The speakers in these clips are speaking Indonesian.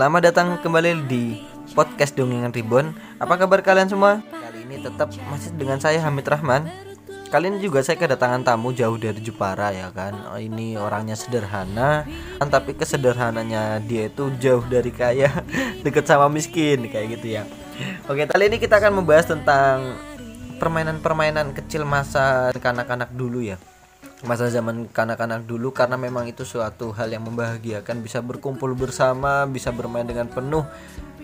selamat datang kembali di podcast Dongengan Ribbon. Apa kabar kalian semua? Kali ini tetap masih dengan saya Hamid Rahman. Kali ini juga saya kedatangan tamu jauh dari Jepara ya kan. Oh, ini orangnya sederhana, kan tapi kesederhananya dia itu jauh dari kaya, deket sama miskin kayak gitu ya. Oke, kali ini kita akan membahas tentang permainan-permainan kecil masa kanak-kanak dulu ya masa zaman kanak-kanak dulu karena memang itu suatu hal yang membahagiakan. Bisa berkumpul bersama bisa bermain dengan penuh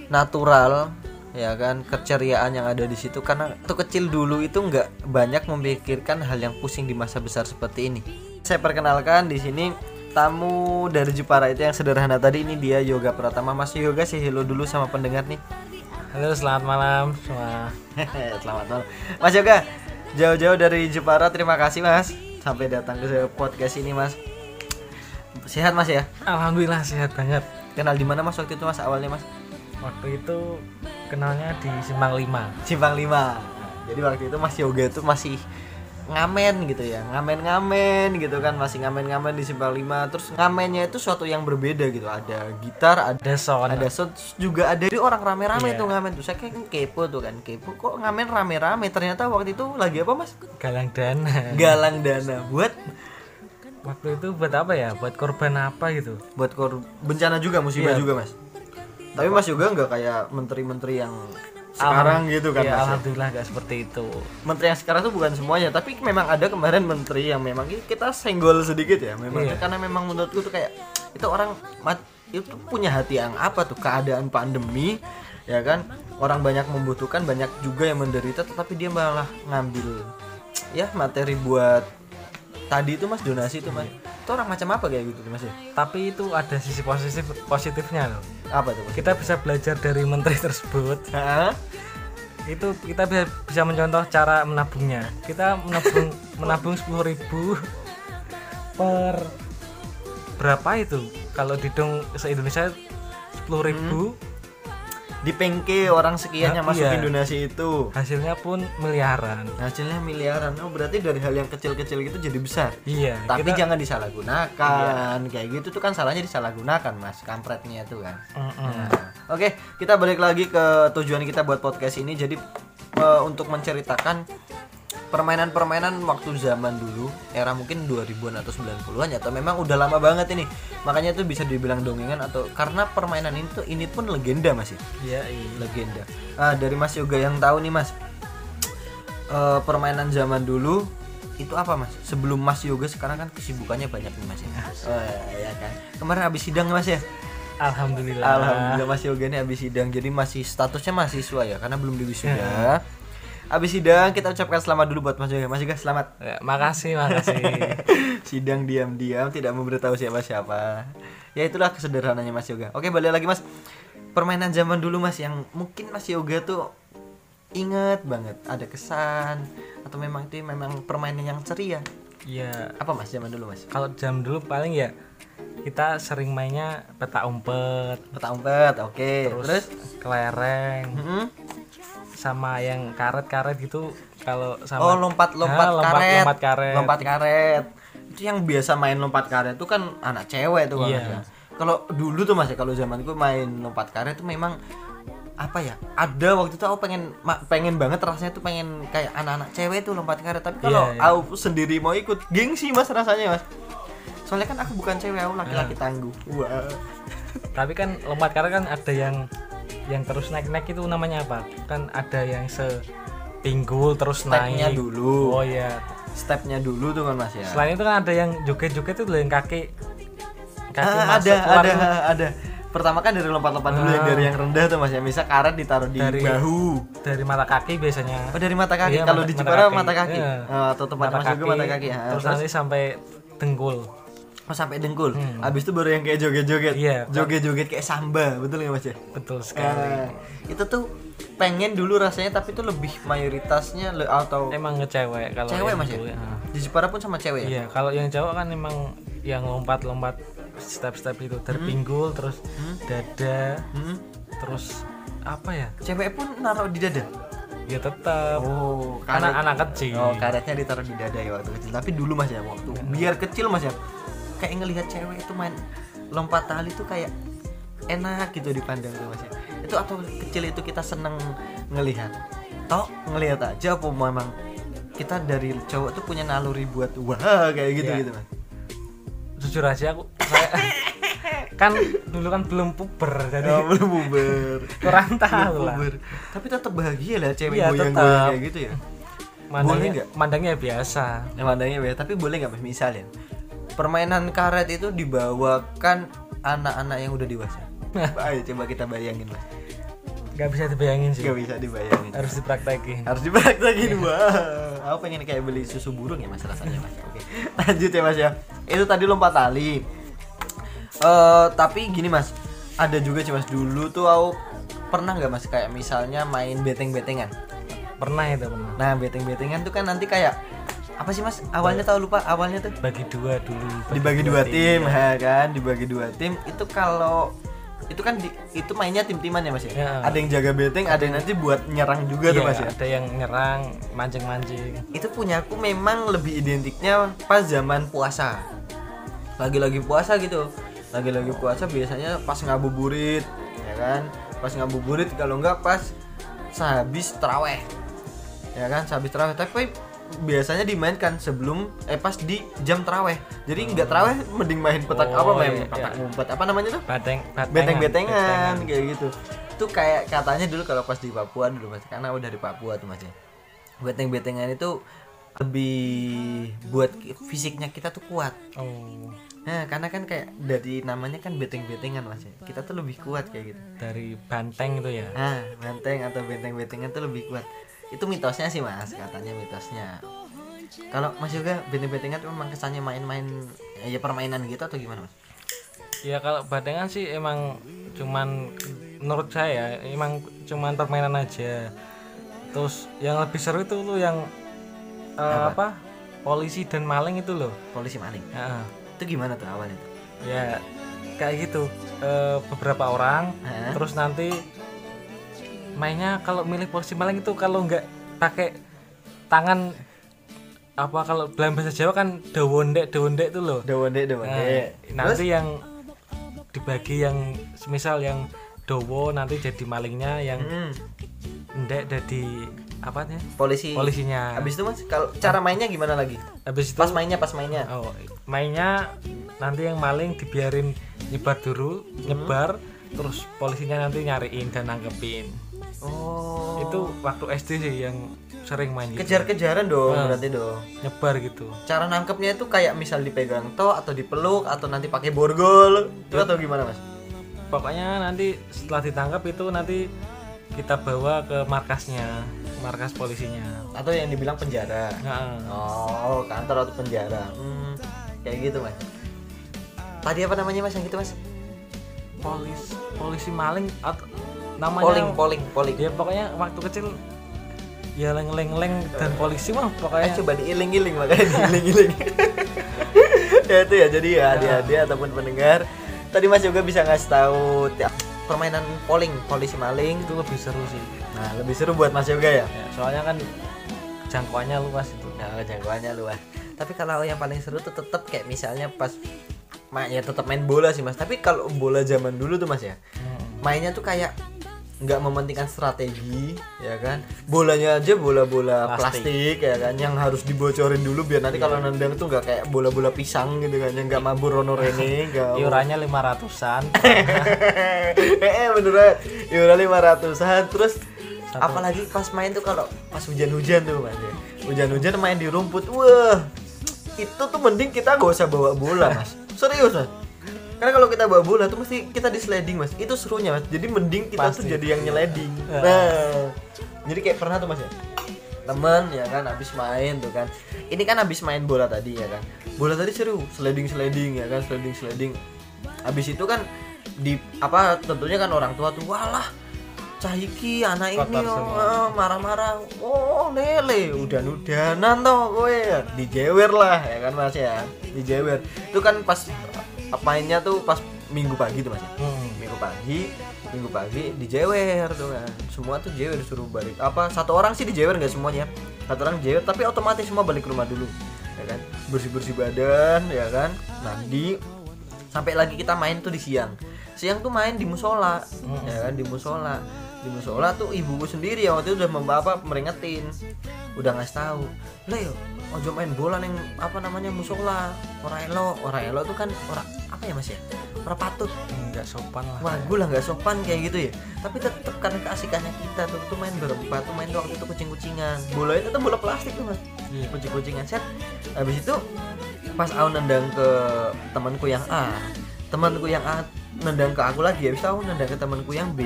natural ya kan keceriaan yang ada di situ. Karena waktu kecil dulu itu nggak banyak memikirkan hal yang pusing di masa besar seperti ini. Saya perkenalkan di sini tamu dari Jepara itu yang sederhana tadi. Ini dia Yoga Pratama. Mas Yoga sih hello dulu sama pendengar nih. Halo, selamat malam semua. Selamat malam. Mas Yoga, jauh-jauh dari Jepara, terima kasih Mas sampai datang ke podcast ini Mas. Sehat Mas ya? Alhamdulillah sehat banget. Kenal di mana Mas waktu itu Mas awalnya Mas? Waktu itu kenalnya di Simpang 5. Simpang 5. Jadi waktu itu Mas Yoga itu masih ngamen gitu ya ngamen-ngamen gitu kan masih ngamen-ngamen di simpang 5 terus ngamennya itu suatu yang berbeda gitu ada gitar ada sound ada sound juga ada dari orang rame-rame Iya. tuh ngamen tuh saya kayak kepo tuh kan kepo kok ngamen rame-rame ternyata waktu itu lagi apa mas galang dana. galang dana buat Waktu itu buat apa ya? Buat korban apa gitu? buat kor bencana juga musibah Iya. juga mas tapi mas juga nggak kayak menteri-menteri yang sekarang gitu kan Iya, ya? alhamdulillah gak seperti itu. menteri yang sekarang tuh bukan semuanya tapi memang ada kemarin menteri yang memang kita senggol sedikit ya memang Iya. karena memang menurutku tuh kayak itu orang mat, itu punya hati yang apa tuh keadaan pandemi ya kan orang banyak membutuhkan banyak juga yang menderita tetapi dia malah ngambil ya materi buat tadi itu mas donasi itu mas itu orang macam apa kayak gitu tuh, mas ya Tapi itu ada sisi positif positifnya loh. apa tuh Kita bisa belajar dari menteri tersebut. Hah? Itu kita bisa, bisa mencontoh cara menabungnya. Kita menabung menabung 10.000 per berapa itu? Kalau didong se Indonesia 10.000 di pengke orang sekian yang masukin iya. donasi itu hasilnya pun miliaran. hasilnya miliaran oh berarti dari hal yang kecil-kecil gitu jadi besar Iya, tapi kita jangan disalahgunakan kayak gitu tuh kan salahnya disalahgunakan mas kampretnya tuh kan Mm-mm. Nah, oke kita balik lagi ke tujuan kita buat podcast ini jadi eh, untuk menceritakan permainan-permainan waktu zaman dulu era mungkin 2000-an atau 90-an ya atau memang udah lama banget ini makanya itu bisa dibilang dongengan atau karena permainan ini tuh ini pun legenda masih Iya, iya. legenda. Ah, dari Mas Yoga yang tahu nih Mas, eh, permainan zaman dulu itu apa Mas? Sebelum Mas Yoga sekarang kan kesibukannya banyak nih Mas ya. Oh ya kan. Kemarin habis sidang Mas ya. Alhamdulillah. Alhamdulillah Mas Yoga nih habis sidang. Jadi masih statusnya mahasiswa ya karena belum diwisuda. Habis sidang kita ucapkan selamat dulu buat Mas Yoga. Mas Yoga selamat. Ya, makasih, makasih. sidang diam-diam tidak memberitahu siapa-siapa. Ya itulah kesederhananya Mas Yoga. Oke, balik lagi Mas. Permainan zaman dulu Mas yang mungkin Mas Yoga tuh inget banget ada kesan atau memang itu memang permainan yang ceria. Iya. Apa Mas zaman dulu Mas? Kalau jam dulu paling ya kita sering mainnya peta umpet, Peta umpet, oke. terus, Terus, kelereng, Mm-mm. Sama yang karet-karet gitu. Kalau sama oh lompat-lompat Ah, karet. lompat karet. Lompat karet. Itu yang biasa main lompat karet itu kan anak cewek tuh Iya. ya. Kalau dulu tuh Mas ya kalau zamanku main lompat karet tuh memang apa ya ada waktu itu aku pengen pengen banget rasanya tuh pengen kayak anak-anak cewek tuh lompat karet tapi kalau Iya, iya. aku sendiri mau ikut gengsi mas rasanya mas soalnya kan aku bukan cewek aku laki-laki Iya. tangguh wah Tapi kan lompat karet kan ada yang yang terus naik-naik itu namanya apa? Kan ada yang se pinggul terus Stepnya naik. dulu. Oh iya. stepnya dulu tuh kan mas ya Selain itu kan ada yang joget-joget itu yang kaki kaki Ah, masuk ada keluar ada tuh. ada pertama kan dari lompat-lompat dulu yang Ah. dari yang rendah tuh mas ya misal karet ditaruh di Dari- bahu dari mata kaki biasanya oh dari mata kaki Iya, kalau mata- di mata Jepara kaki. mata kaki Iya. Oh, atau tempat mas juga mata kaki ya. terus, terus nanti sampai dengkul oh, sampai dengkul. Habis itu baru yang kayak joget-joget. Hmm. Iya. joget-joget kayak samba betul nggak mas ya? Betul sekali. Ah, itu tuh pengen dulu rasanya tapi itu lebih mayoritasnya le- atau emang ngecewek kalau cewek mas ya? ya. di Jepara pun sama cewek ya? Iya kalau yang cowok kan emang yang lompat-lompat step-step itu dari pinggul terus dada Hmm? terus apa ya? Cewek pun naruh di dada? Ya tetap oh karena anak kecil. Oh karetnya ditaruh di dada ya waktu kecil. Tapi dulu mas ya waktu biar kecil mas ya kayak ngelihat cewek itu main lompat tali tuh kayak enak gitu dipandang tuh mas ya. Itu atau kecil itu kita seneng ngelihat? Toh ngelihat aja apa memang kita dari cowok tuh punya naluri buat wah kayak gitu Iya. gitu mas. Jujur aja aku saya kan dulu kan belum puber jadi Oh, belum puber. kurang Belum tahu lah. puber. tapi tetap bahagia lah cewek Iya, goyang goyang kayak gitu ya. Mandangnya Boleh nggak? mandangnya biasa. Yang mandangnya ya, tapi boleh nggak Mas? Permainan karet itu dibawakan anak-anak yang udah dewasa. Ayo coba kita bayangin mas. Nggak bisa dibayangin sih. Nggak bisa dibayangin. Harus dipraktekin. Harus dipraktekin wah. Aku pengen kayak beli susu burung ya mas rasanya mas. Oke lanjut ya mas ya. Itu tadi lompat tali. Eh tapi gini mas. Ada juga sih mas. Dulu tuh aku pernah nggak mas kayak misalnya main beteng-betengan pernah itu pernah. Nah beteng-betengan tuh kan nanti kayak apa sih mas? Awalnya tahu lupa awalnya tuh? Bagi dua dulu dibagi dua tim ya. kan? Dibagi dua tim. Itu kalau itu kan di, itu mainnya tim-timan ya mas ya? Ya. ada yang jaga beteng ada yang nanti buat nyerang juga tuh Iya, mas ya? ada yang nyerang mancing-mancing. Itu punya aku memang lebih identiknya pas zaman puasa. Lagi-lagi puasa gitu. Lagi-lagi puasa biasanya pas ngabuburit ya kan? Pas ngabuburit kalau enggak pas sehabis teraweh ya kan? Sehabis teraweh tapi biasanya dimainkan sebelum eh pas di jam teraweh jadi nggak teraweh mending main petak Oh, apa main iya, petak iya. umpet apa namanya tuh? Bateng beteng-betengan kayak gitu. Itu kayak katanya dulu kalau pas di Papua dulu mas. Karena udah di Papua tuh mas ya. Beteng-betengan itu lebih buat fisiknya kita tuh kuat. Oh. Nah karena kan kayak dari namanya kan beteng-betengan mas ya. Kita tuh lebih kuat kayak gitu. Dari banteng itu ya? Nah benteng atau benteng-bentengan tuh lebih kuat itu mitosnya sih mas katanya mitosnya. Kalau mas juga benteng-bentengan tuh memang kesannya main-main ya permainan gitu atau gimana mas? Ya kalau batengan sih emang cuman menurut saya emang cuman permainan aja. Terus yang lebih seru itu tuh yang eh, apa? polisi dan maling itu loh. Polisi maling? Ya, itu gimana tuh awalnya tuh? Ya kayak gitu. Eh, beberapa orang Hah? terus nanti mainnya kalau milih polisi maling itu kalau nggak pakai tangan apa kalau dalam bahasa Jawa kan dewondek dewondek itu loh Dewonde, Nah, dewonde. nanti yang dibagi yang semisal yang dowo nanti jadi malingnya yang Hmm, ndek jadi apa nih polisi. polisinya Habis itu Mas, kalau cara mainnya gimana lagi? habis itu Pas mainnya, pas mainnya. oh, mainnya nanti yang maling dibiarin nyebar dulu nyebar terus polisinya nanti nyariin dan nangkepin Oh. itu waktu SD sih yang sering main gitu kejar-kejaran dong Nah. berarti dong. nyebar gitu Cara nangkepnya itu kayak misal dipegang toh atau dipeluk atau nanti pakai borgol. Itu atau gimana, Mas? pokoknya nanti setelah ditangkap itu nanti kita bawa ke markasnya markas polisinya Atau yang dibilang penjara. nah, Oh, kantor atau penjara. Hmm, kayak gitu, Mas. Tadi apa namanya, Mas, yang gitu, Mas? polis polisi maling atau namanya Polling, polling, polling. ya pokoknya waktu kecil ya leng leng leng dan polisi mah Eh, pokoknya coba diiling-iling makanya diiling-iling. ya itu ya jadi ya adik-adik ataupun pendengar. Tadi Mas juga bisa ngasih tahu tiap permainan polling polisi maling. Itu lebih seru sih. Nah lebih seru buat Mas Yoga ya? Ya, soalnya kan jangkauannya luas itu. Nah jangkauannya luas. Tapi kalau yang paling seru tuh tetap kayak misalnya pas ya tetap main bola sih Mas. Tapi kalau bola zaman dulu tuh Mas ya Hmm. mainnya tuh kayak nggak mementingkan strategi ya kan? Bolanya aja bola-bola plastik. Plastik. ya kan? Yang harus dibocorin dulu biar nanti kalau nendang tuh nggak kayak bola-bola pisang gitu kan yang nggak mabur rono rene iurannya lima ratusan. Eh beneran iuran lima ratusan terus apalagi pas main tuh kalau pas hujan-hujan tuh mas ya. Hujan-hujan main di rumput wah itu tuh mending kita gak usah bawa bola mas. Serius mas karena kalau kita bawa bola tuh mesti kita di sliding mas. Itu serunya mas. Jadi mending kita tuh Pasti. jadi yang nyeleding. Ya. nah. Jadi kayak pernah tuh mas ya? Temen ya kan habis main tuh kan. Ini kan habis main bola tadi ya kan. Bola tadi seru sliding sliding ya kan sliding sliding habis itu kan di apa tentunya kan orang tua tuh walah Cahiki anak ini Kotor oh, semua. eh, marah-marah. Oh lele udah udanan toh gue dijewer lah ya kan mas ya. Dijewer. Itu kan pas mainnya tuh pas minggu pagi tuh mas ya? Hmm. minggu pagi minggu pagi dijewer tuh kan. Semua tuh jewer disuruh balik. Apa satu orang sih dijewer nggak semuanya? Satu orang jewer tapi otomatis semua balik ke rumah dulu ya kan? Bersih bersih badan ya kan? Mandi. Sampai lagi kita main tuh di siang. Siang tuh main di musola ya kan? Di musola di musola tuh ibuku sendiri yang waktu itu udah membawa meringetin. Udah ngasih tahu yo ojo main bola neng apa namanya musola. Orang elo orang elo tuh kan orang apa ya mas ya? Orang patut. Nggak sopan lah. Wah gue lah nggak sopan kayak gitu ya. Tapi tetap karena keasikannya kita tuh tuh main berempat tuh main tuh waktu itu kucing kucingan bola itu tuh bola plastik tuh mas. Iya. kucing kucingan set habis itu pas aku nendang ke temanku yang A temanku yang A nendang ke aku lagi habis itu aku nendang ke temanku yang B.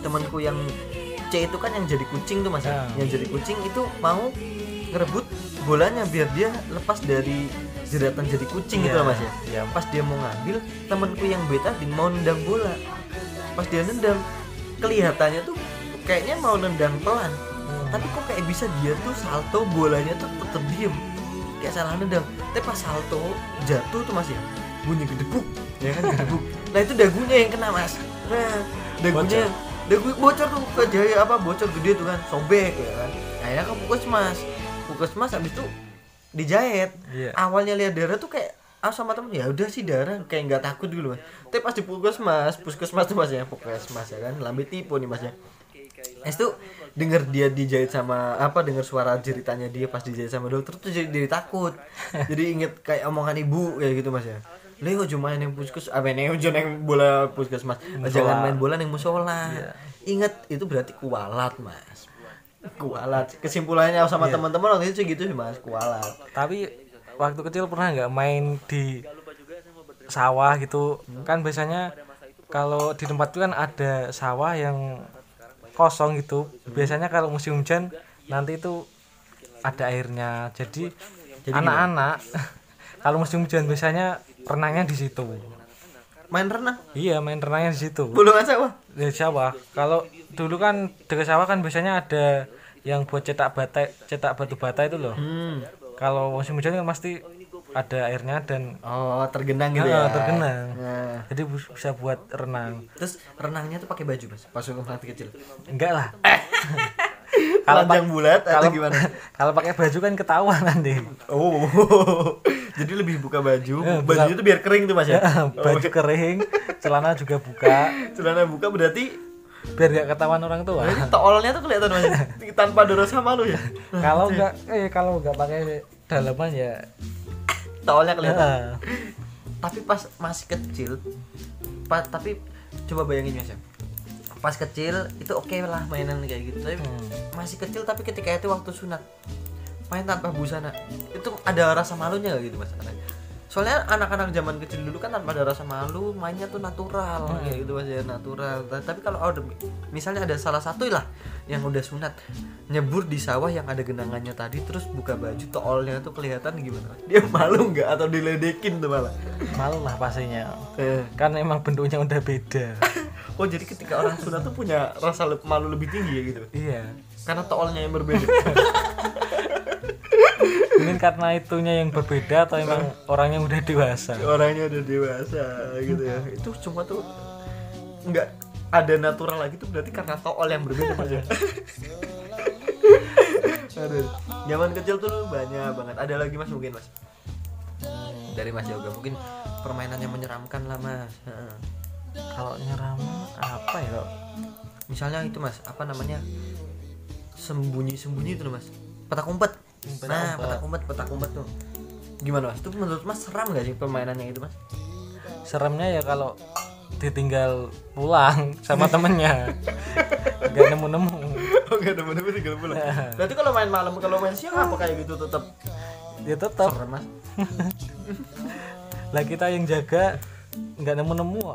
Temanku yang C itu kan yang jadi kucing tuh mas. Ya. yang jadi kucing itu mau ngerebut bolanya biar dia lepas dari jeratan jadi kucing gitu Iya. loh mas ya. Iya. pas dia mau ngambil temanku yang B tadi mau nendang bola. Pas dia nendang kelihatannya tuh kayaknya mau nendang pelan. Tapi kok kayak bisa dia tuh salto bolanya tuh tetep diem. Kayak salah nendang. Tapi pas salto jatuh tuh mas ya bunyi gedebuk ya kan gedebuk nah itu dagunya yang kena mas. Nah dagunya dagu bocor tuh ke jaya apa bocor gede tuh kan sobek ya kan. Akhirnya ke puskesmas puskesmas habis itu dijahit. Iya. awalnya lihat darah tuh kayak ah sama temen ya udah sih darah kayak nggak takut dulu mas. Tapi pas di puskesmas puskesmas tuh mas ya puskesmas ya kan. Lambe tipu nih mas ya. Es tuh denger dia dijahit sama apa denger suara jeritannya dia pas dijahit sama dokter tuh jadi, jadi takut. Jadi inget kayak omongan ibu kayak gitu mas ya Leo cuma main yang puskes apa nih ojo yang bola puskesmas. Jangan main bola yang musola. Inget itu berarti kualat mas. Kualat. Kesimpulannya sama teman-teman waktu itu gitu sih mas kualat. Tapi waktu kecil pernah nggak main di sawah gitu? Kan biasanya kalau di tempat itu kan ada sawah yang kosong gitu. Biasanya kalau musim hujan nanti itu ada airnya. Jadi anak-anak kalau musim hujan biasanya renangnya di situ. Main renang? Iya main renangnya di situ. Bulungan sawah? Di sawah. Kalau dulu kan dekat sawah kan biasanya ada yang buat cetak bata cetak batu bata itu loh. Hmm. kalau musim hujan kan pasti ada airnya dan oh tergenang gitu ya? tergenang. Nah. jadi bisa buat renang. Terus renangnya tuh pakai baju mas? Pas waktu kecil. Enggak lah kalau panjang bulat atau gimana? kalau pakai baju kan ketahuan nanti. Oh jadi lebih buka baju. Eh, buka- bajunya tuh biar kering tuh mas ya? Baju kering celana juga buka. Celana buka berarti biar gak ketahuan orang tua. Berarti toolnya tuh kelihatan mas tanpa ada rasa malu ya? Kalau enggak eh kalau enggak pakai dalaman ya. Toolnya kelihatan. Ya, tapi pas masih kecil pa- tapi coba bayangin mas ya pas kecil itu oke lah mainan kayak gitu tapi Hmm. masih kecil tapi ketika itu waktu sunat main tanpa busana itu ada rasa malunya gak gitu mas soalnya anak-anak zaman kecil dulu kan tanpa ada rasa malu mainnya tuh natural kayak gitu ya natural. Ta- tapi kalau ada misalnya ada salah satu lah yang udah sunat nyebur di sawah yang ada genangannya tadi terus buka baju toolnya tuh kelihatan gimana? Dia malu nggak atau diledekin tuh malah? Malu lah pastinya. Eh. kan emang bentuknya udah beda. Oh jadi ketika orang sunat tuh punya rasa malu lebih tinggi ya gitu? Iya. Karena toolnya yang berbeda mungkin karena itunya yang berbeda atau emang orangnya udah dewasa? Orangnya udah dewasa gitu ya. Itu cuma tuh nggak ada natural lagi tuh berarti karena tool yang berbeda mas ya? Aduh zaman kecil tuh banyak banget. Ada lagi mas mungkin mas? Dari mas yoga mungkin permainan yang menyeramkan lah mas. Kalau nyeram apa ya kalau misalnya itu mas apa namanya? Sembunyi sembunyi itu mas. Petak umpet nah petak umpet petak umpet tuh. Gimana mas? Itu menurut mas seram gak sih permainannya itu mas? Seremnya ya kalau ditinggal pulang sama temennya. Nggak nemu nemu Oh gak ada bener tinggal pulang. Berarti kalau main malam kalau main siang apa kayak gitu tetap ya tetap serem mas. lah kita yang jaga nggak nemu nemu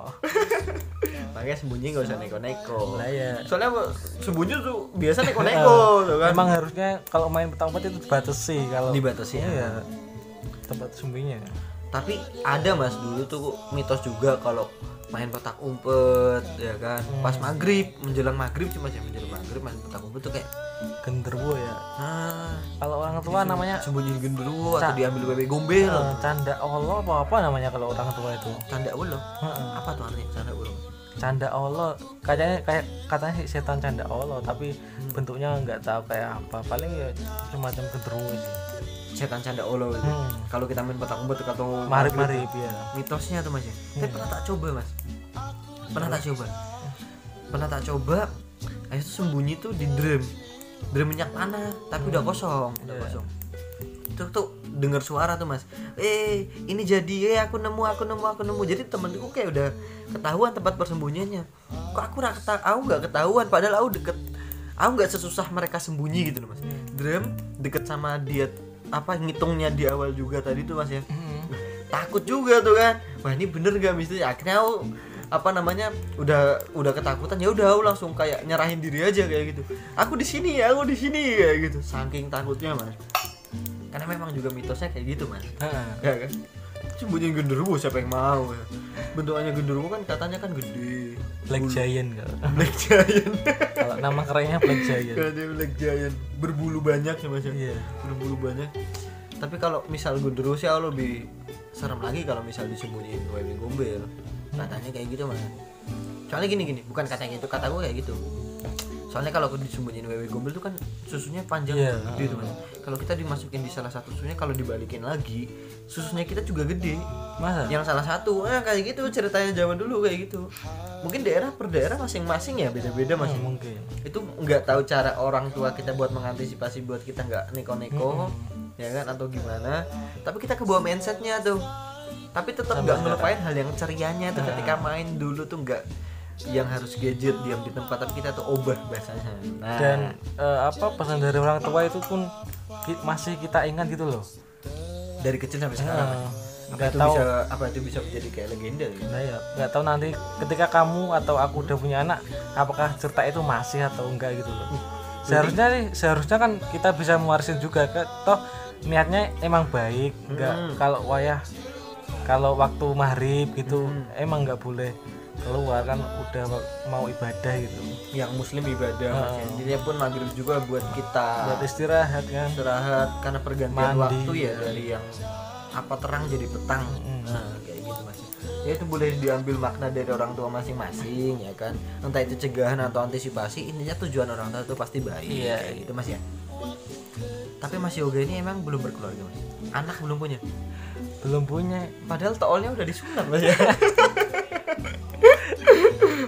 Makanya sembunyi gak usah neko-neko. lah ya Soalnya sembunyi tuh biasa neko-neko tuh kan. emang harusnya kalau main petak umpet itu dibatasi kalau Dibatasi, ya. iya tempat sembunyinya. Tapi ada mas dulu tuh mitos juga kalau main petak umpet ya kan. Pas maghrib menjelang maghrib cuma ya menjelang maghrib main petak umpet tuh kayak genderuwo ya. Nah kalau orang tua namanya sembunyi genderuwo atau diambil bebek gombel. Eh, canda Allah apa apa namanya kalau orang tua itu? Canda Heeh. apa tuh artinya canda ulo canda Allah. Katanya kayak katanya sih setan canda Allah tapi Hmm. bentuknya nggak tahu kayak apa. Paling ya semacam genderuwo sih setan canda ulo gitu. Hmm. kalau kita main petak umpet atau marip marip ya mitosnya tuh mas ya? Tapi pernah tak coba mas? Pernah tak coba? Pernah tak coba? Akhirnya tuh sembunyi tuh di drum. Drum minyak tanah tapi udah kosong udah Iya. kosong. Terus tuh dengar suara tuh mas. Eh ini jadi eh aku nemu aku nemu aku nemu. Jadi temenku kayak udah ketahuan tempat persembunyiannya. Kok aku nggak ketahuan aku nggak ketahuan padahal aku deket aku nggak sesusah mereka sembunyi gitu loh mas. Drum deket sama dia apa ngitungnya di awal juga tadi tuh mas ya. Hmm. takut juga tuh kan. Wah ini bener gak misteri akhirnya aku apa namanya udah udah ketakutan ya udah aku langsung kayak nyerahin diri aja kayak gitu. Aku di sini ya aku di sini kayak gitu. Saking takutnya mas karena memang juga mitosnya kayak gitu mas. Heeh. ya kan? Sembunyi genderuwo siapa yang mau ya? Bentukannya genderuwo kan katanya kan gede. Black Giant kalau Black Giant. Kalau nama kerennya Black Giant. Katanya Black Giant. Berbulu banyak sih mas ya? Iya. Berbulu banyak. Tapi kalau misal genderuwo sih aku lebih serem lagi kalau misal disembunyiin wewe gombel. Katanya kayak gitu mas. Soalnya gini gini bukan katanya itu kata gue kayak gitu soalnya kalau aku disembunyiin wewe gombel tuh kan susunya panjang Iya, gede tuh mas. Kalau kita dimasukin di salah satu susunya kalau dibalikin lagi susunya kita juga gede. Masa? Yang salah satu. Eh, kayak gitu ceritanya zaman dulu kayak gitu. Mungkin daerah per daerah masing-masing ya beda-beda masing Hmm, mungkin. Itu nggak tahu cara orang tua kita buat mengantisipasi buat kita nggak neko-neko ya kan atau gimana. Tapi kita kebawa mindsetnya tuh. Tapi tetap nggak ngelupain hal yang cerianya tuh Nah. ketika main dulu tuh nggak yang harus gadget diam di tempat tapi kita tuh obah bahasanya nah. Dan eh, apa pesan dari orang tua itu pun ki- masih kita ingat gitu loh. Dari kecil sampai sekarang. Apa nggak itu tahu. bisa apa itu bisa menjadi kayak legenda gitu? Nah ya nggak tahu nanti ketika kamu atau aku udah punya anak apakah cerita itu masih atau enggak gitu loh. Seharusnya nih seharusnya kan kita bisa mewarisin juga ke toh niatnya emang baik nggak Hmm. kalau wayah kalau waktu maghrib gitu Hmm. emang nggak boleh keluar kan udah mau ibadah gitu. Yang muslim ibadah ya. Heeh. jadi pun maghrib juga buat kita. Buat istirahat kan. Istirahat karena pergantian Mandi. waktu ya dari yang apa terang jadi petang. Mm. nah kayak gitu mas. Ya itu boleh diambil makna dari orang tua masing-masing ya kan. Entah itu cegahan atau antisipasi intinya tujuan orang tua itu pasti baik Iya. kayak gitu mas ya. Tapi mas yoga ini emang belum berkeluarga mas. Anak belum punya? Belum punya. Padahal toolnya udah disunat mas ya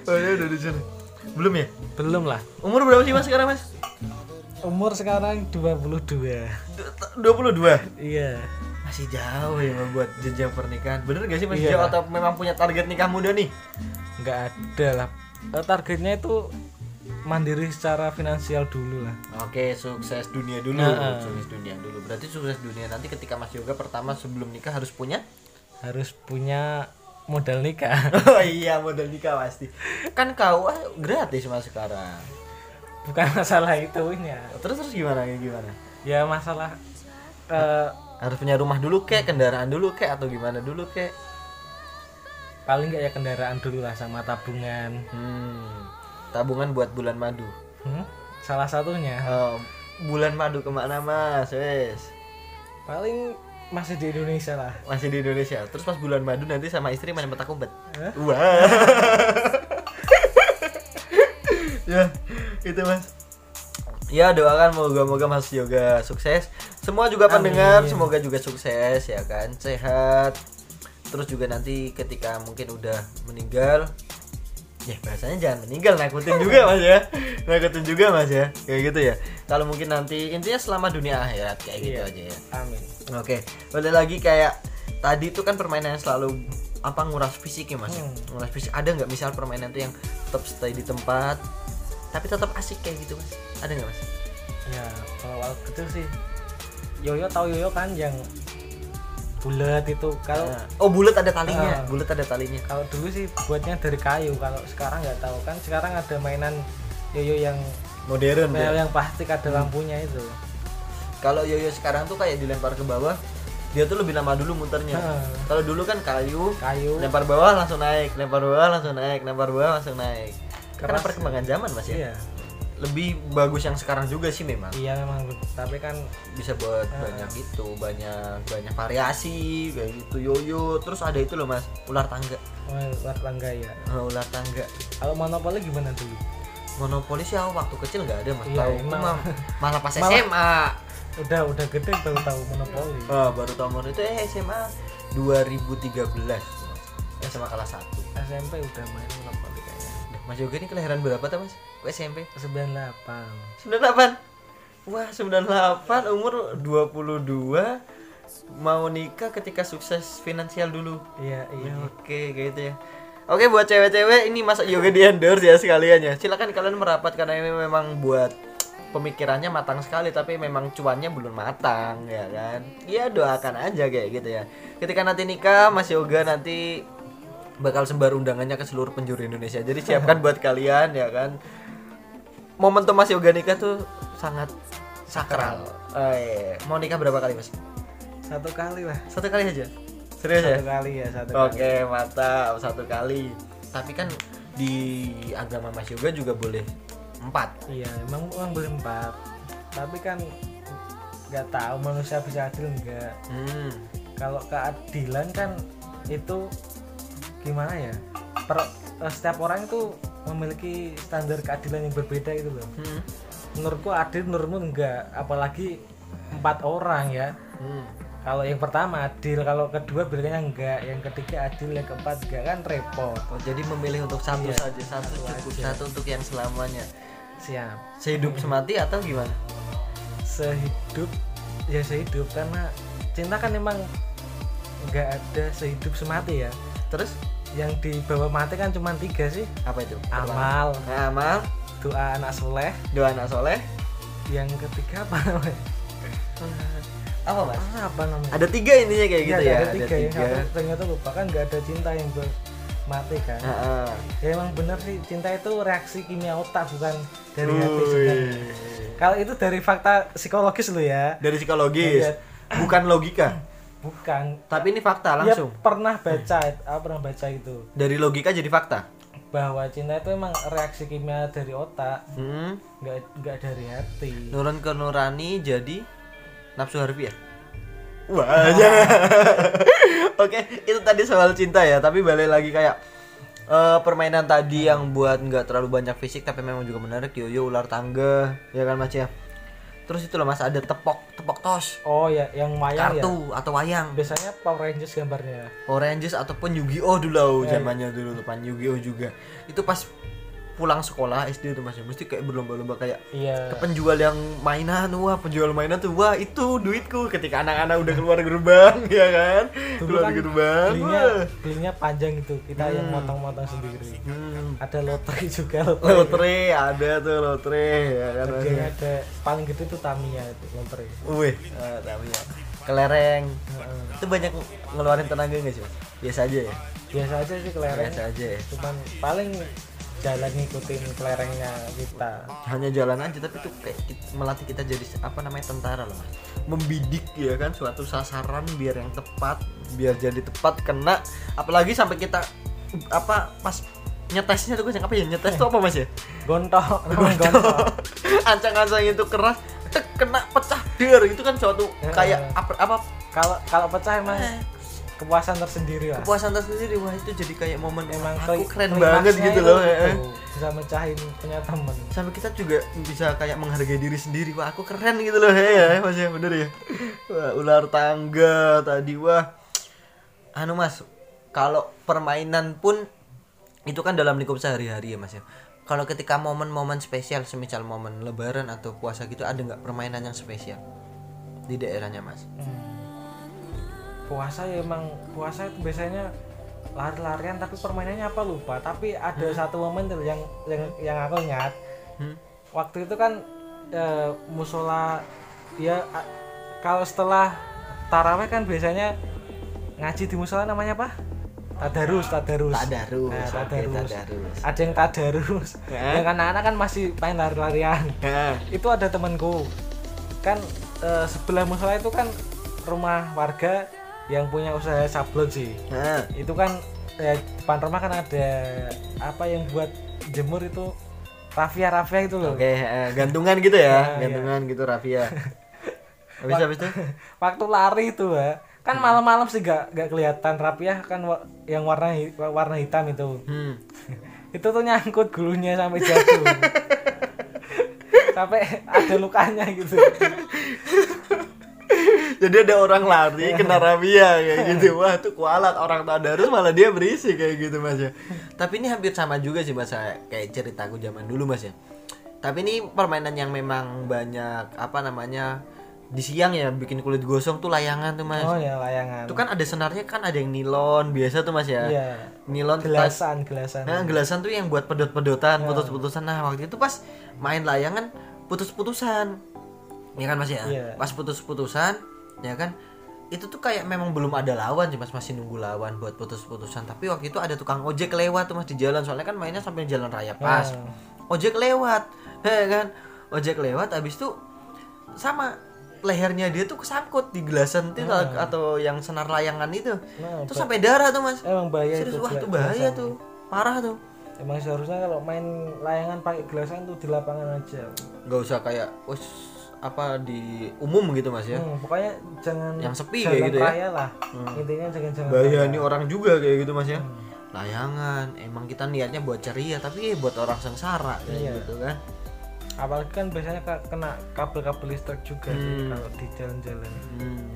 padahal udah disunat belum ya? Belum lah. Umur berapa sih mas sekarang mas? Umur sekarang 22 22 iya. Masih jauh ya buat jenjang pernikahan. Bener gak sih masih Iya. jauh atau memang punya target nikah muda nih? Nggak ada lah. Eh, targetnya itu mandiri secara finansial dulu lah. Oke sukses dunia dulu. Nah, sukses dunia dulu. Berarti sukses dunia nanti ketika Mas Yoga pertama sebelum nikah harus punya? Harus punya modal nikah. Oh iya modal nikah pasti. Kan kau gratis mas sekarang. Bukan masalah itunya terus terus gimana kayak gimana? Ya masalah eh, harus punya rumah dulu kek kendaraan dulu kek atau gimana dulu kek? paling nggak ya kendaraan dulu lah sama tabungan. Hmm, tabungan buat bulan madu. Hmm, salah satunya. Oh, bulan madu ke mana mas? Wes. Paling masih di Indonesia lah. Masih di Indonesia. Terus pas bulan madu nanti sama istri main petak umpet. Hah? wah. Ya itu mas. Ya doakan moga-moga mas yoga sukses. Semua juga pendengar Amin. semoga juga sukses ya kan? Sehat. Terus juga nanti ketika mungkin udah meninggal ya bahasanya jangan meninggal nakutin juga mas ya nakutin juga mas ya kayak gitu ya kalau mungkin nanti intinya selama dunia akhirat kayak gitu Iya. aja ya amin Oke, balik lagi kayak tadi itu kan permainan yang selalu apa nguras fisik ya mas? Hmm. Nguras fisik ada nggak misal permainan tuh yang tetap stay di tempat tapi tetap asik kayak gitu mas? Ada nggak mas? ya kalau waktu kecil sih yoyo tahu yoyo kan yang bulat itu kalau Nah, oh bulat ada talinya, Ah. bulat ada talinya. kalau dulu sih buatnya dari kayu kalau sekarang nggak tahu kan sekarang ada mainan yoyo yang Modern. yang, ya. yang plastik ada lampunya itu Kalau yoyo sekarang tuh kayak dilempar ke bawah, dia tuh lebih lama dulu muternya. Heeh. Kalau dulu kan kayu, kayu lempar bawah langsung naik, lempar bawah langsung naik, lempar bawah langsung naik. Karena Keras perkembangan zaman mas ya. iya Lebih bagus yang sekarang juga sih memang. iya memang. Tapi kan bisa buat Ah. banyak itu banyak banyak variasi kayak gitu yoyo. Terus ada itu loh mas ular tangga. Oh, luar tangga ya Ah, ular tangga. Kalau monopoli gimana dulu monopoli sih aku waktu kecil nggak ada mas. Iya, tahu emang. malah pas Malah- SMA udah udah gede baru tahu monopoli. Ah, baru tahu Mon- itu eh, SMA 2013 SMA kelas 1 SMP udah main monopoli Mas Yoga ini kelahiran berapa tuh mas? Kok SMP? 98 98 Wah 98 umur 22 Mau nikah ketika sukses finansial dulu. Iya iya. Oke kayak gitu ya. Oke buat cewek-cewek ini masa yoga di endorse ya sekalian ya. Silakan kalian merapat karena ini memang buat pemikirannya matang sekali tapi memang cuannya belum matang ya kan? Iya doakan aja kayak gitu ya. Ketika nanti nikah Mas Yoga nanti bakal sebar undangannya ke seluruh penjuru Indonesia. Jadi siapkan buat kalian ya kan momentum Mas Yoga nikah tuh sangat sakral oh, iya. mau nikah berapa kali Mas? satu kali lah satu kali aja serius ya? satu kali ya satu Oke, kali mantap. Satu kali. Tapi kan di agama Mas Yoga juga boleh empat. iya emang emang boleh empat tapi kan nggak tahu manusia bisa adil enggak Hmm. kalau keadilan kan itu gimana ya per, eh, setiap orang itu memiliki standar keadilan yang berbeda gitu loh Hmm. menurutku adil menurutmu enggak apalagi empat orang ya Hmm. kalau yang pertama adil kalau kedua bilangnya enggak yang ketiga adil yang keempat enggak kan repot Oh, jadi memilih untuk satu Iya, saja, satu satu cukup, aja. satu untuk yang selamanya. siap Sehidup semati atau gimana? sehidup ya sehidup karena cinta kan emang enggak ada sehidup semati ya Terus yang dibawa mati kan cuma tiga sih apa itu? amal Pertama, amal, doa anak soleh doa anak soleh. yang ketiga apa namanya Apa mas? Ah, apa namanya Ada tiga intinya kayak gitu Iya, ya. ada tiga, yang satu ternyata lupa kan nggak ada cinta yang ber mati kan Heeh. ya emang bener sih cinta itu reaksi kimia otak bukan dari hati sebenarnya. kalau itu dari fakta psikologis lo ya Dari psikologis, Iya. bukan logika. bukan Tapi ini fakta ya langsung. pernah baca aku pernah baca itu Dari logika jadi fakta. bahwa cinta itu emang reaksi kimia dari otak Hmm. nggak nggak dari hati Nurun ke nurani jadi nafsu harfiah. Wah, jangan. Oke, itu tadi soal cinta ya. Tapi balik lagi kayak eh, permainan tadi yang buat nggak terlalu banyak fisik tapi memang juga menarik. Yoyo ular tangga, ya kan mas ya. Terus itu loh mas ada tepok tepok tos, oh ya yang wayang ya? Kartu atau wayang, biasanya Power Rangers gambarnya. Oranges ataupun Yu-Gi-Oh! dulu zamannya dulu tuh pan Yu-Gi-Oh! juga. Itu pas pulang sekolah SD tuh mas. Ya, mesti kayak berlomba-lomba kayak iya. ke penjual yang mainan wah penjual mainan tuh wah itu duitku. Ketika anak-anak udah keluar gerbang ya kan? Dulu keluar kan gerbang belinya wah. belinya panjang itu. Kita yang motong-motong sendiri. Hmm. ada lotre juga lotre. Lotre ada tuh lotre ya kan? Harganya ada. paling gede tuh Tamiya itu lotre. Wih. Ah, tapi ya. kelereng. Heeh. itu banyak ngeluarin tenaga nggak sih biasa aja ya? Biasa aja sih kelereng. Biasa aja ya? Cuman paling jalan ngikutin kelerengnya kita. Hanya jalan aja tapi tuh kayak kit- melatih kita jadi apa namanya tentara loh mas. Membidik ya kan suatu sasaran biar yang tepat biar jadi tepat kena. Apalagi sampai kita apa pas nyetesnya tuh yang apa ya? Nyetes tuh apa mas ya? Gontok gontok. ancang-ancang itu keras tek kena pecah der itu kan suatu Ya. kayak apa apa? Kalau kalau pecah emang kepuasan tersendiri lah. Kepuasan tersendiri wah itu jadi kayak momen emang aku keren banget gitu itu. loh ya. bisa mecahin punya temen. Sampai kita juga bisa kayak menghargai diri sendiri wah aku keren gitu loh ya mas ya bener ya. Wah ular tangga tadi wah. Anu mas kalau permainan pun itu kan dalam lingkup sehari-hari ya mas ya. Kalau ketika momen-momen spesial semisal momen lebaran atau puasa gitu ada nggak permainan yang spesial di daerahnya mas? Hmm. Puasa ya emang puasa itu biasanya lari-larian tapi permainannya apa lupa. Tapi ada satu momen tuh yang yang yang aku ingat. Hmm? waktu itu kan eh, musola ya a- kalau setelah taraweh kan biasanya ngaji di musola namanya apa? Tadarus tadarus. Tadarus Nah, tadarus. tadarus. Ada yang tadarus. Ya. yang anak-anak kan masih main lari-larian. Nah, itu ada temanku. Kan eh, sebelah musola itu kan rumah warga yang punya usaha sablon sih. Nah, itu kan eh, depan rumah kan ada apa yang buat jemur itu rafia rafia itu loh. Oke eh, gantungan gitu ya Nah, iya. gantungan gitu Rafia habis habis itu? Waktu lari itu ya kan malam-malam sih gak, gak kelihatan rapiah kan wa- yang warna warna hitam itu. Hmm. itu tuh nyangkut gulunya sampai jatuh. Sampai ada lukanya gitu jadi ada orang lari kena rabia kayak gitu. Wah itu kualat. Orang tadarus malah dia berisi kayak gitu mas ya. Tapi ini hampir sama juga sih mas kayak ceritaku zaman dulu mas ya. Tapi ini permainan yang memang banyak apa namanya di siang ya bikin kulit gosong tuh layangan tuh mas. Oh ya layangan. Itu kan ada senarnya kan ada yang nilon biasa tuh mas ya. Iya. Nilon gelasan gelasan. Nah, gelasan tuh yang buat pedot-pedotan, putus-putusan. Nah, waktu itu pas main layangan putus-putusan. Ya kan Mas ya? Iya. Pas putus-putusan, ya kan? Itu tuh kayak memang belum ada lawan sih Mas, masih nunggu lawan buat putus-putusan. Tapi waktu itu ada tukang ojek lewat tuh Mas di jalan, soalnya kan mainnya sampai jalan raya pas. Hmm. Ojek lewat. Ya kan? Ojek lewat habis itu sama lehernya dia tuh kesangkut di gelasan itu atau yang senar layangan itu. Nah, Terus sampai darah tuh Mas. emang bahaya Serius, itu wah itu bahaya gelasan. tuh. Parah tuh. emang seharusnya kalau main layangan pakai gelasan tuh di lapangan aja nggak usah kayak wes apa di umum gitu mas ya? Hmm, pokoknya jangan Yang sepi kayak gitu ya. lah. Intinya jangan jalan bahaya nih orang juga kayak gitu mas ya? Layangan. Emang kita niatnya buat ceria tapi eh, buat orang sengsara kayak Iya. gitu kan? Apalagi kan biasanya kena kabel-kabel listrik juga sih Hmm. kalau di jalan-jalan. Hmm.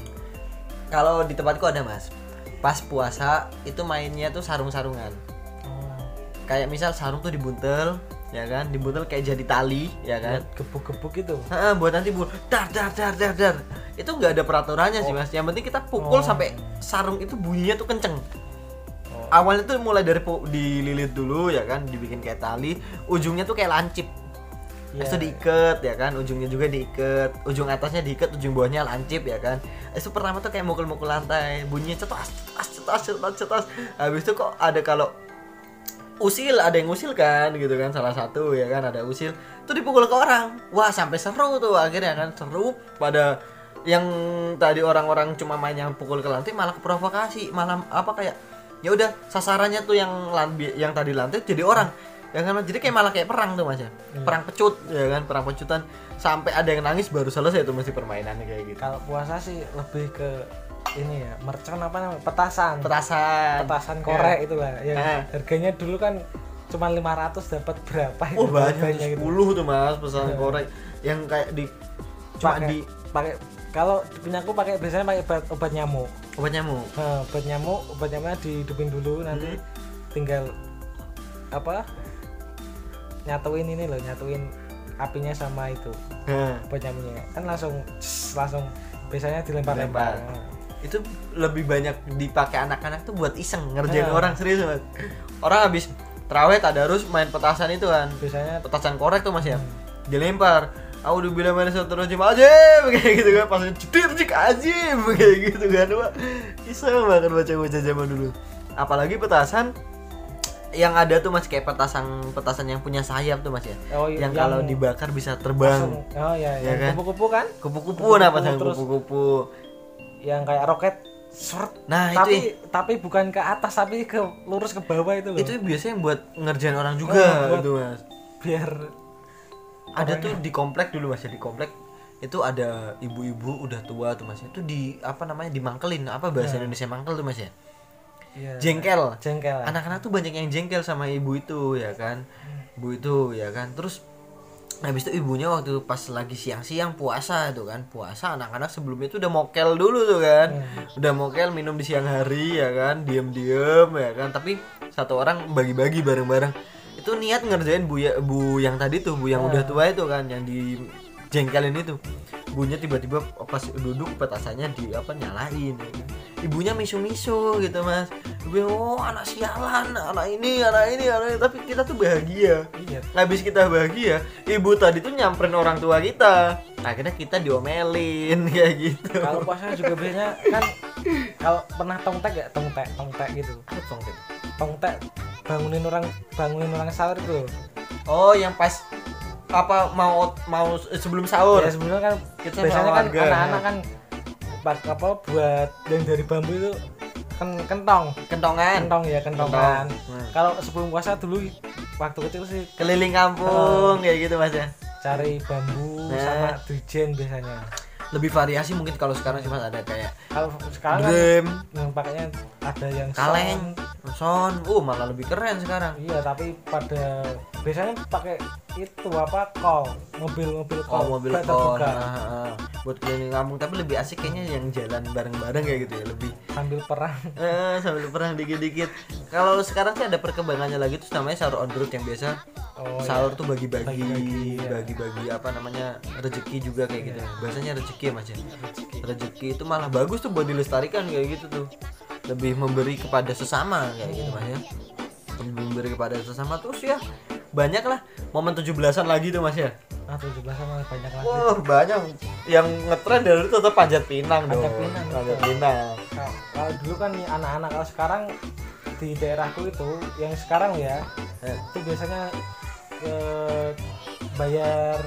kalau di tempatku ada mas. Pas puasa itu mainnya tuh sarung-sarungan. Oh, kayak misal sarung tuh dibuntel ya kan? Dibuntel kayak jadi tali ya kan? Gebuk-gebuk itu. Heeh, buat nanti bu dar dar dar dar dar. Itu nggak ada peraturannya sih mas. Yang penting kita pukul Oh. sampai sarung itu bunyinya tuh kenceng. Oh. awalnya tuh mulai dari dililit dulu ya kan? Dibikin kayak tali. Ujungnya tuh kayak lancip. Iya. Habis itu diikat ya kan? Ujungnya juga diikat. Ujung atasnya diikat ujung bawahnya lancip ya kan? Itu pertama tuh kayak mukul-mukul lantai. Bunyinya cetas cetas cetas cetas habis itu kok ada kalau usil ada yang usil kan gitu kan salah satu ya kan ada usil. Tuh dipukul ke orang. Wah sampai seru tuh akhirnya kan seru. Pada yang tadi orang-orang cuma main yang pukul ke lantai malah provokasi malah apa kayak ya udah sasarannya tuh yang lan- yang tadi lantai jadi orang. Ya kan jadi kayak malah kayak perang tuh mas ya. Perang pecut ya kan perang pecutan. Sampai ada yang nangis baru selesai tuh masih permainannya kayak gitu. Kalau puasa sih lebih ke ini ya mercon apa namanya? Petasan. Petasan. Petasan korek itu lah ya. Eh. harganya dulu kan cuma 500 dapat berapa itu? Oh banyak. Harganya tuh, gitu. 10 tuh mas pesan korek. Yang kayak di cuma pakai di pakai kalau punya aku pakai biasanya pakai obat, obat nyamuk. Obat nyamuk? Nah, obat nyamuk obat nyamuknya dihidupin dulu nanti Hmm. tinggal apa nyatuin ini loh nyatuin apinya sama itu Nah, obat nyamuknya. Kan langsung langsung biasanya dilempar-lempar. Lempar. Itu lebih banyak dipakai anak-anak tuh buat iseng ngerjain Nah. orang serius mas. Orang habis terawih tadarus main petasan itu kan. Biasanya petasan korek tuh mas ya. Hmm. dilempar. Aku udah bilang mana satu rojim aja kayak gitu kan. Pas cetir cik ajib! Kayak gitu kan wah iseng banget bocah-bocah zaman dulu. Apalagi petasan yang ada tuh mas kayak petasan petasan yang punya sayap tuh mas ya. Oh, iya, yang, yang kalau dibakar bisa terbang. oh ya, Ya yang kan? kupu-kupu kan? Kupu-kupu nah terus- kupu-kupu yang kayak roket seret nah itu tapi tapi bukan ke atas tapi ke lurus ke bawah itu loh. Itu biasanya buat ngerjain orang juga Oh, buat- itu mas. biar ada tuh di komplek dulu mas. Ya di komplek itu ada ibu-ibu udah tua tuh mas. Itu di apa namanya dimangkelin. Apa bahasa Indonesia mangkel tuh mas ya? Ya, jengkel. Jengkel. Anak-anak tuh banyak yang jengkel sama ibu itu ya kan? Ibu itu ya kan? Terus habis itu ibunya waktu pas lagi siang-siang puasa tuh kan. Puasa anak-anak sebelumnya tuh udah mokel dulu tuh kan. Udah mokel minum di siang hari ya kan. Diem-diem ya kan. Tapi satu orang bagi-bagi bareng-bareng. Itu niat ngerjain bu ya bu yang tadi tuh bu yang udah tua itu kan yang di jengkelin itu ibunya tiba-tiba pas duduk petasannya di apa nyalain ya kan. ibunya misu-misu gitu mas. Ibu oh anak sialan anak ini anak ini anak ini. Tapi kita tuh bahagia. Iya. Habis kita bahagia ibu tadi tuh nyamperin orang tua kita. Akhirnya kita diomelin kayak gitu. Kalau puasa juga biasanya kan kalau pernah tongtek ya tongtek tongtek gitu. Tongtek? Bangunin orang bangunin orang sahur itu. Loh. oh yang pas apa mau mau sebelum sahur? Ya sebenarnya kan Kita biasanya kan anak-anak kan pas apa buat yang dari bambu itu kan kentong. Kentongan. Kentong ya kentongan Kentong. Hmm. kalau sebelum puasa dulu waktu kecil sih keliling kampung kayak gitu mas ya? Cari bambu Nah. sama dujen biasanya. Lebih variasi mungkin kalau sekarang sih mas ada kayak kalau sekarang kan drum yang pakainya ada yang kaleng sound. son uh malah lebih keren sekarang. Iya tapi pada biasanya pakai itu apa? Kol mobil mobil oh kol mobil kol. Nah, nah. buat keliling kampung. Tapi lebih asik kayaknya yang jalan bareng-bareng kayak gitu ya. Lebih sambil perang. Eh, sambil perang dikit-dikit. Kalau sekarang sih ada perkembangannya lagi. Tuh namanya sahur on the road yang biasa. Oh sahur tuh bagi-bagi Bagi-bagi, ya. bagi-bagi apa namanya rezeki juga kayak gitu. Bahasanya rezeki ya mas ya? Rezeki itu malah bagus tuh buat dilestarikan kayak gitu tuh. Lebih memberi kepada sesama kayak gitu mas ya memberi kepada sesama terus ya banyak lah. Momen 17-an lagi tuh mas ya? Ah 17 sama banyak lagi. Wah banyak. Yang ngetren dari itu tetap panjat pinang dong. Panjat pinang, panjat pinang. Nah, kalau dulu kan nih anak-anak kalau sekarang di daerahku itu yang sekarang ya Eh. itu biasanya eh, bayar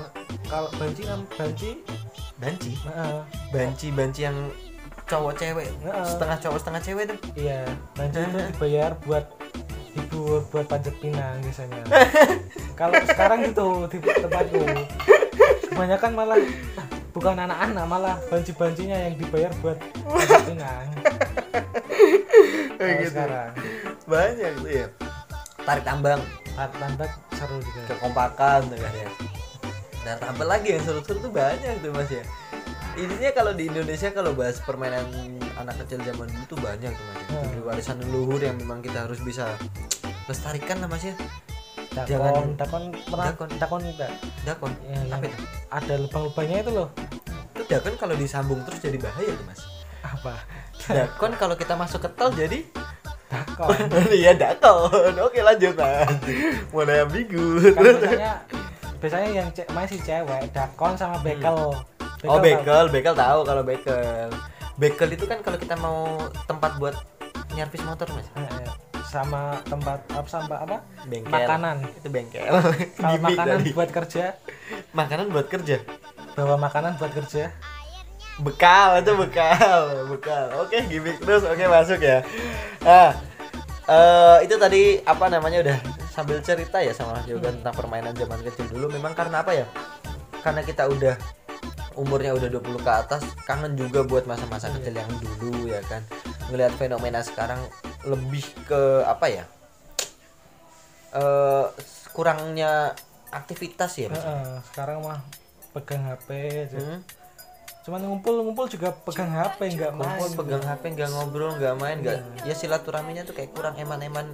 kalau banci kan banci. Banci? Nah, banci banci yang cowok cewek. Setengah cowok setengah cewek tuh. Iya banci itu dibayar buat hibur buat panjat pinang biasanya. Kalau sekarang gitu di tempatku. Kebanyakan malah ah, bukan anak-anak malah banci-bancinya yang dibayar buat panjat pinang. Gitu. sekarang. Banyak tuh ya tarik tambang tambah seru juga. Kekompakan tuh kan ya. Nah tambah lagi yang seru-seru tuh banyak tuh mas ya intinya kalau di Indonesia kalau bahas permainan anak kecil zaman dulu tuh banyak tuh mas. Hmm. Warisan leluhur yang memang kita harus bisa lestarikan lah mas ya. Dakon Jangan- dakon pernah Dakon. dakon enggak dakon. Ya, apa itu? Ada lubang-lubangnya itu loh. Itu dakon kalau disambung terus jadi bahaya tuh mas. Apa? Dakon kalau kita masuk ke tol jadi dakon. Iya dakon. Oke lanjut mas. Mulai ambigu kan biasanya biasanya yang main si cewek dakon sama bekel. Hmm. Oh bekel bekel tahu kalau bekel. Bekel itu kan kalau kita mau tempat buat nyervis motor mas. Eh, eh, sama tempat apa sama apa? Bengkel. Makanan. Itu bengkel. Kalau Gimik makanan tadi. buat kerja? Makanan buat kerja? Bawa makanan buat kerja? Bekal itu bekal bekal. Oke gimmick terus. Oke masuk ya. Ah eh, itu tadi apa namanya udah sambil cerita ya sama Mas Yoga tentang permainan zaman kecil dulu. Memang karena apa ya? Karena kita udah umurnya udah 20 ke atas kangen juga buat masa-masa kecil yang dulu ya kan? Ngelihat fenomena sekarang lebih ke apa ya? Eh kurangnya aktivitas ya eh, sekarang mah pegang HP aja. Hmm? cuman ngumpul-ngumpul juga pegang HP nggak main. Kumpul pegang HP nggak ngobrol nggak main nggak ya silaturahminya tuh kayak kurang eman-eman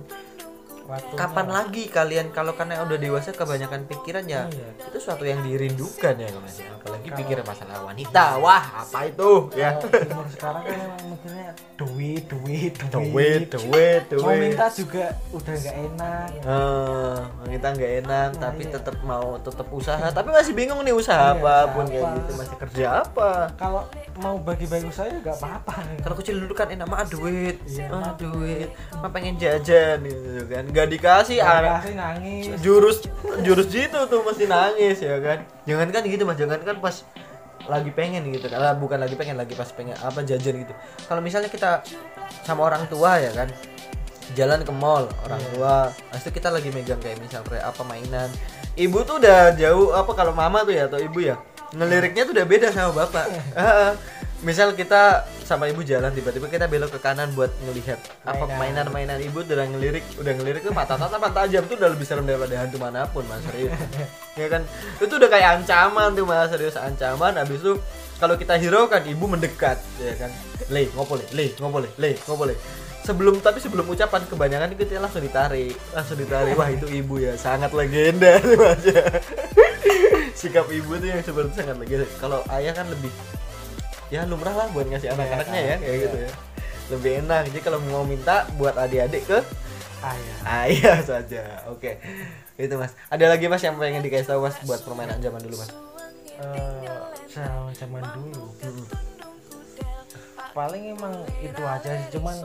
Waktunya- kapan lagi kalian kalau karena udah dewasa kebanyakan pikiran ya Iya. itu suatu yang dirindukan ya mas apalagi pikiran masalah wanita. Wah apa itu? Ya. Kalau umur sekarang kan memang mikirnya duit duit duit duit mau duit minta juga udah nggak enak. Eh, kita nggak enak Nah, tapi iya. tetap mau tetap usaha. Tapi masih bingung nih usaha Iya, apa pun usaha kayak gitu masih kerja apa? Kalau mau bagi-bagi saya nggak apa-apa. Kalau kecil dulu kan enak mah duit. Iya, ah mah duit. mah pengen jajan gitu kan nggak dikasih anak dikasih nangis. Jurus jurus gitu tuh mesti nangis ya kan? Jangan kan gitu mas. Jangan kan pas lagi pengen gitu kan. Ah, bukan lagi pengen lagi pas pengen apa jajan gitu. Kalau misalnya kita sama orang tua ya kan? Jalan ke mall orang tua habis itu kita lagi megang kayak misal kayak apa mainan. Ibu tuh udah jauh apa kalau mama tuh ya atau ibu ya ngeliriknya tuh udah beda sama bapak. Heeh. Misal kita sama ibu jalan tiba-tiba kita belok ke kanan buat ngelihat apa Mainan. mainan-mainan ibu udah ngelirik udah ngelirik tuh mata tatapan tajam tuh udah lebih serem daripada hantu mana pun mas serius. Ya kan? Itu udah kayak ancaman tuh mas serius ancaman. Habis itu kalau kita hiraukan ibu mendekat ya kan? Le ngopo le le ngopo le le ngopo le sebelum tapi sebelum ucapan kebanyakan itu kita langsung ditarik langsung ditarik. Wah itu ibu ya sangat legenda tuh mas ya. sikap ibu tuh yang seperti sangat legenda. Kalau ayah kan lebih ya lumrah lah buat ngasih anak-anaknya ya kayak gitu ya. Lebih enak. Jadi kalau mau minta buat adik-adik ke ayah. Ayah saja. Oke. Itu mas. Ada lagi mas yang pengen dikasih tahu mas buat permainan zaman dulu mas? Eh, zaman zaman dulu. Hmm. paling emang itu aja sih. Cuman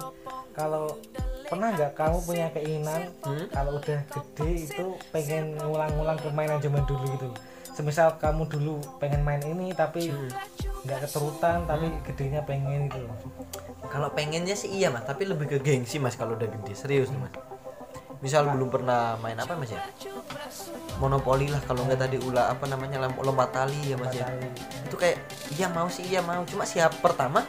kalau pernah nggak kamu punya keinginan Hmm? kalau udah gede itu pengen ngulang-ngulang permainan zaman dulu gitu? Semisal kamu dulu pengen main ini tapi Hmm. Nggak keterutan tapi gedenya pengen gitu kalau pengennya sih iya mas. Tapi lebih ke gengsi mas kalau udah gede. Serius nih mas. Misal belum pernah main apa mas ya? Monopoli lah kalau nggak tadi ulah apa namanya lom- lompat tali ya mas ya? Itu kayak iya mau sih iya mau. Cuma siap pertama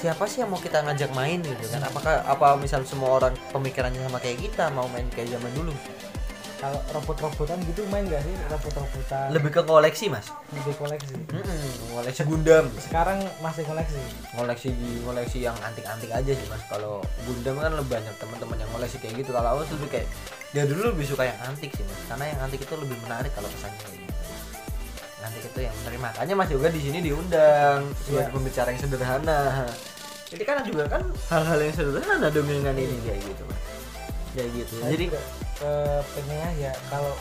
siapa sih yang mau kita ngajak main gitu kan? Apakah apa misal semua orang pemikirannya sama kayak kita mau main kayak zaman dulu kalau robot-robotan gitu main gak sih? Robot-robotan. Lebih ke koleksi mas? Lebih koleksi. Mm-mm, koleksi Gundam. Sekarang masih koleksi? Koleksi koleksi yang antik-antik aja sih mas. Kalau Gundam kan lebih banyak teman-teman yang koleksi kayak gitu. Kalau aku lebih kayak dia dulu lebih suka yang antik sih mas. Karena yang antik itu lebih menarik kalau kesannya kayak gitu. Antik itu yang menarik makanya mas juga di sini diundang sebagai Iya. pembicara yang sederhana. Jadi kan juga kan hal-hal yang sederhana dongengan ini kayak gitu mas. Kayak gitu. Saya jadi eh, pengennya ya kalau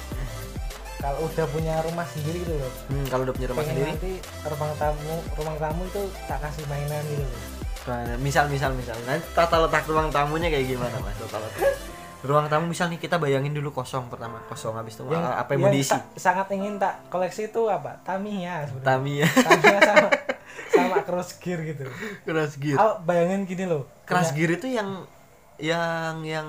kalau udah punya rumah sendiri gitu loh. Hmm, kalau udah punya rumah pengen sendiri? nanti ruang tamu ruang tamu itu tak kasih mainan gitu loh. Nah, misal misal misal. Nanti tata letak ruang tamunya kayak gimana mas? Tata letak. Ruang tamu misal nih kita bayangin dulu kosong pertama. Kosong habis itu ah, apa yang mau diisi? sa- sangat ingin tak koleksi itu apa? Tamiya sebenarnya. Tamiya. Tamiya sama sama cross gear gitu. Keras gear. Aku bayangin gini loh keras punya gear itu yang yang yang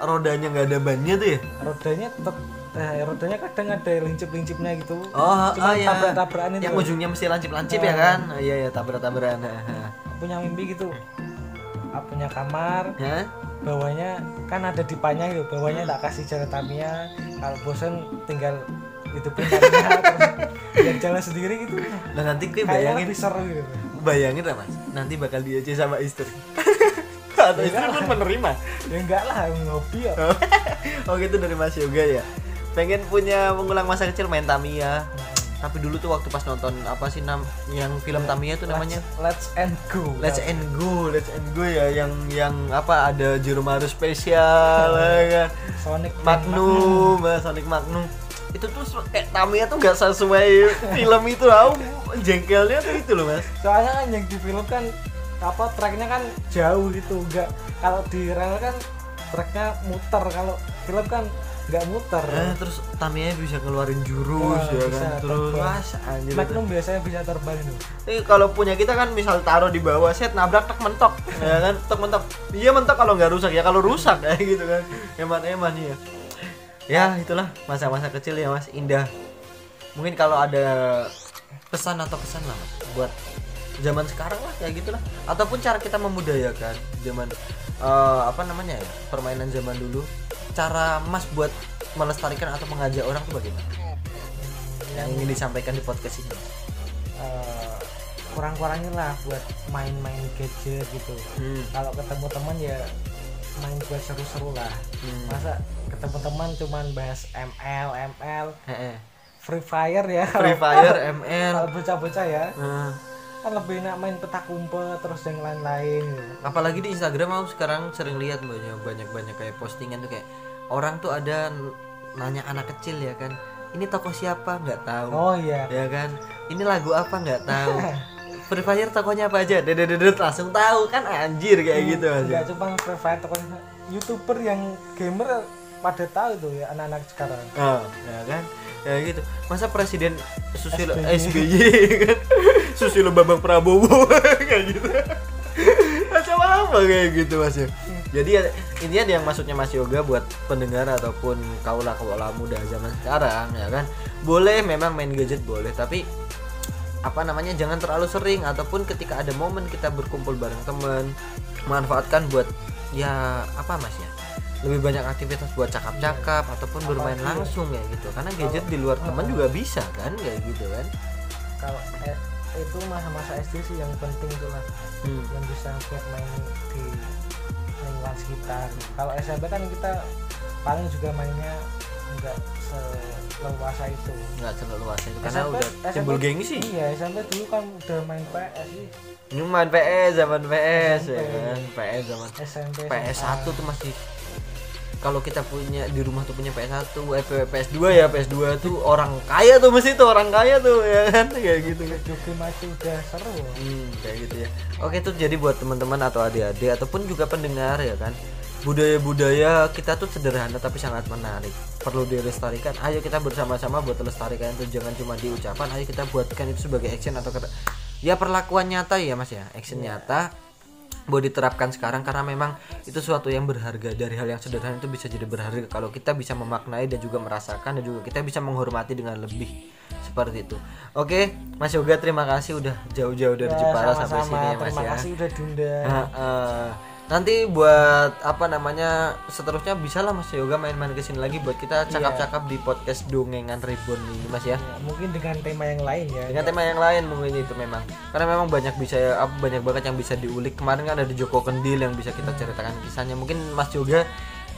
rodanya nggak ada bannya tuh ya? Rodanya tetap eh, rodanya kadang ada lincip-lincipnya gitu. Oh Cuma oh ya. tabrak-tabrakan itu. Yang ujungnya mesti lancip-lancip Ah. ya kan? Oh, iya ya tabrak-tabrakan punya mimpi gitu. Aku punya kamar. Hah? bawahnya kan ada dipanya gitu. Bawahnya tak kasih jalan Tamiya. Kalau bosen tinggal Tamiya. Terus biar jalan sendiri gitu. Nah nanti gue bayangin. lebih seru gitu. Bayangin lah mas. Nanti bakal diaja sama istri atau istri pun menerima? Ya enggak lah ngopi ya. Oh. Gitu dari Mas Yoga ya? Pengen punya mengulang masa kecil main Tamiya. Tapi dulu tuh waktu pas nonton apa sih nam yang film Tamiya tuh namanya? let's, let's and go. Let's and Go Let's and Go ya yang yang apa ada Jurumaru spesial ya kan? Sonic Magnum ya, Sonic Magnum. Itu tuh kayak Tamiya tuh nggak sesuai film itu aku jengkelnya tuh itu loh mas. Soalnya kan yang di film kan apa tracknya kan jauh gitu enggak kalau di rel kan tracknya muter kalau film kan nggak muter. Eh, terus Tamiya bisa ngeluarin jurus Wah, ya bisa kan? terus mas anjir. Magnum biasanya bisa terbang itu Eh, kalau punya kita kan misal taruh di bawah set nabrak tek mentok ya kan? Tek mentok. Iya mentok kalau nggak rusak ya kalau rusak kayak gitu kan? Eman eman ya ya itulah masa-masa kecil ya mas. Indah. Mungkin kalau ada pesan atau pesan lah mas buat zaman sekarang lah kayak gitulah. Ataupun cara kita memudayakan zaman eh, apa namanya ya permainan zaman dulu. Cara mas buat melestarikan atau mengajak orang tuh bagaimana? Yang ingin disampaikan di podcast ini. Eh, kurang-kurangin lah buat main-main gadget gitu. Hmm. kalau ketemu teman ya main buat seru-seru lah. Hmm. masa ketemu teman cuman bahas ML ML Heeh. Free Fire ya. Free Fire, ML. kalau bocah-bocah ya. Nah, kan lebih enak main petak umpet terus yang lain-lain. Apalagi di Instagram aku sekarang sering lihat banyak banyak banyak kayak postingan tuh kayak orang tuh ada nanya anak kecil ya kan. Ini toko siapa? Nggak tahu. Oh iya. Ya kan? Ini lagu apa? Nggak tahu. Free Fire tokonya apa aja? Dedet langsung tahu kan anjir kayak gitu aja. nggak cuma Free Fire tokonya youtuber yang gamer pada tahu tuh ya anak-anak sekarang. Oh, ya kan? Ya gitu. Masa presiden Susilo SBY. SBY kan Susilo Bambang Prabowo. Kayak gitu. Macam apa kayak gitu mas ya? Jadi ya, intinya yang maksudnya Mas Yoga buat pendengar ataupun kaula kaula muda zaman sekarang ya kan? Boleh memang main gadget boleh tapi apa namanya jangan terlalu sering ataupun ketika ada momen kita berkumpul bareng teman manfaatkan buat ya apa mas ya? Lebih banyak aktivitas buat cakap-cakap ataupun bermain Apalagi. ya. langsung kayak gitu. Karena gadget di luar teman juga bisa kan? Kayak gitu kan? Kalau itu masa-masa SD sih yang penting tuh lah hmm. yang bisa buat main di lingkungan sekitar. Kalau SMP kan kita paling juga mainnya enggak seleluasa itu. Nggak terlalu luas itu karena SMP udah timbul gengsi iya SMP dulu kan udah main PS sih. Ini main PS zaman PS ya SMP. kan PS zaman SMP PS1 tuh masih kalau kita punya di rumah tuh punya PS1 eh PS2 ya PS2 tuh orang kaya tuh mesti tuh orang kaya tuh ya kan kayak gitu kan Joki maju udah seru. Hmm, kayak gitu ya. Oke tuh jadi buat teman-teman atau adik-adik ataupun juga pendengar ya kan. Budaya-budaya kita tuh sederhana tapi sangat menarik. Perlu dilestarikan. Ayo kita bersama-sama buat melestarikan itu jangan cuma di ucapan, ayo kita buatkan itu sebagai action atau kata ya perlakuan nyata ya Mas ya. Action nyata buat diterapkan sekarang karena memang itu suatu yang berharga dari hal yang sederhana itu bisa jadi berharga kalau kita bisa memaknai dan juga merasakan dan juga kita bisa menghormati dengan lebih seperti itu. Oke, Mas Yoga terima kasih udah jauh-jauh dari Ya, Jepara sampai sama-sama. sini ya Mas Terima ya. kasih udah diundang. Nah, eh, nanti buat apa namanya seterusnya bisa lah Mas Yoga main-main ke sini lagi buat kita cakap-cakap di podcast dongengan Ribbon ini Mas ya. Ya, mungkin dengan tema yang lain ya Dengan tema yang lain mungkin itu memang. Karena memang banyak bisa apa, banyak banget yang bisa diulik. Kemarin kan ada Joko Kendil yang bisa kita ceritakan kisahnya. Mungkin Mas Yoga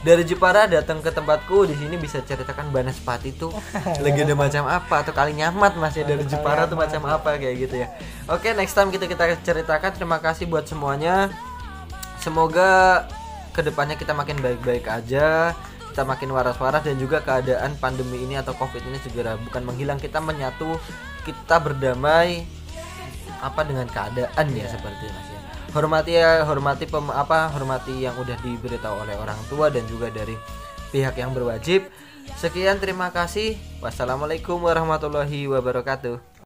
dari Jepara datang ke tempatku di sini bisa ceritakan Banaspati itu legenda macam apa atau kali nyamat Mas ya dari Jepara tuh macam apa kayak gitu ya. Oke, next time kita kita ceritakan. Terima kasih buat semuanya. Semoga ke depannya kita makin baik-baik aja, kita makin waras-waras dan juga keadaan pandemi ini atau covid ini segera bukan menghilang, kita menyatu, kita berdamai apa dengan keadaan ya seperti itu, Mas ya. Hormati ya, hormati pem, apa hormati yang udah diberitahu oleh orang tua dan juga dari pihak yang berwajib. Sekian terima kasih. Wassalamualaikum warahmatullahi wabarakatuh.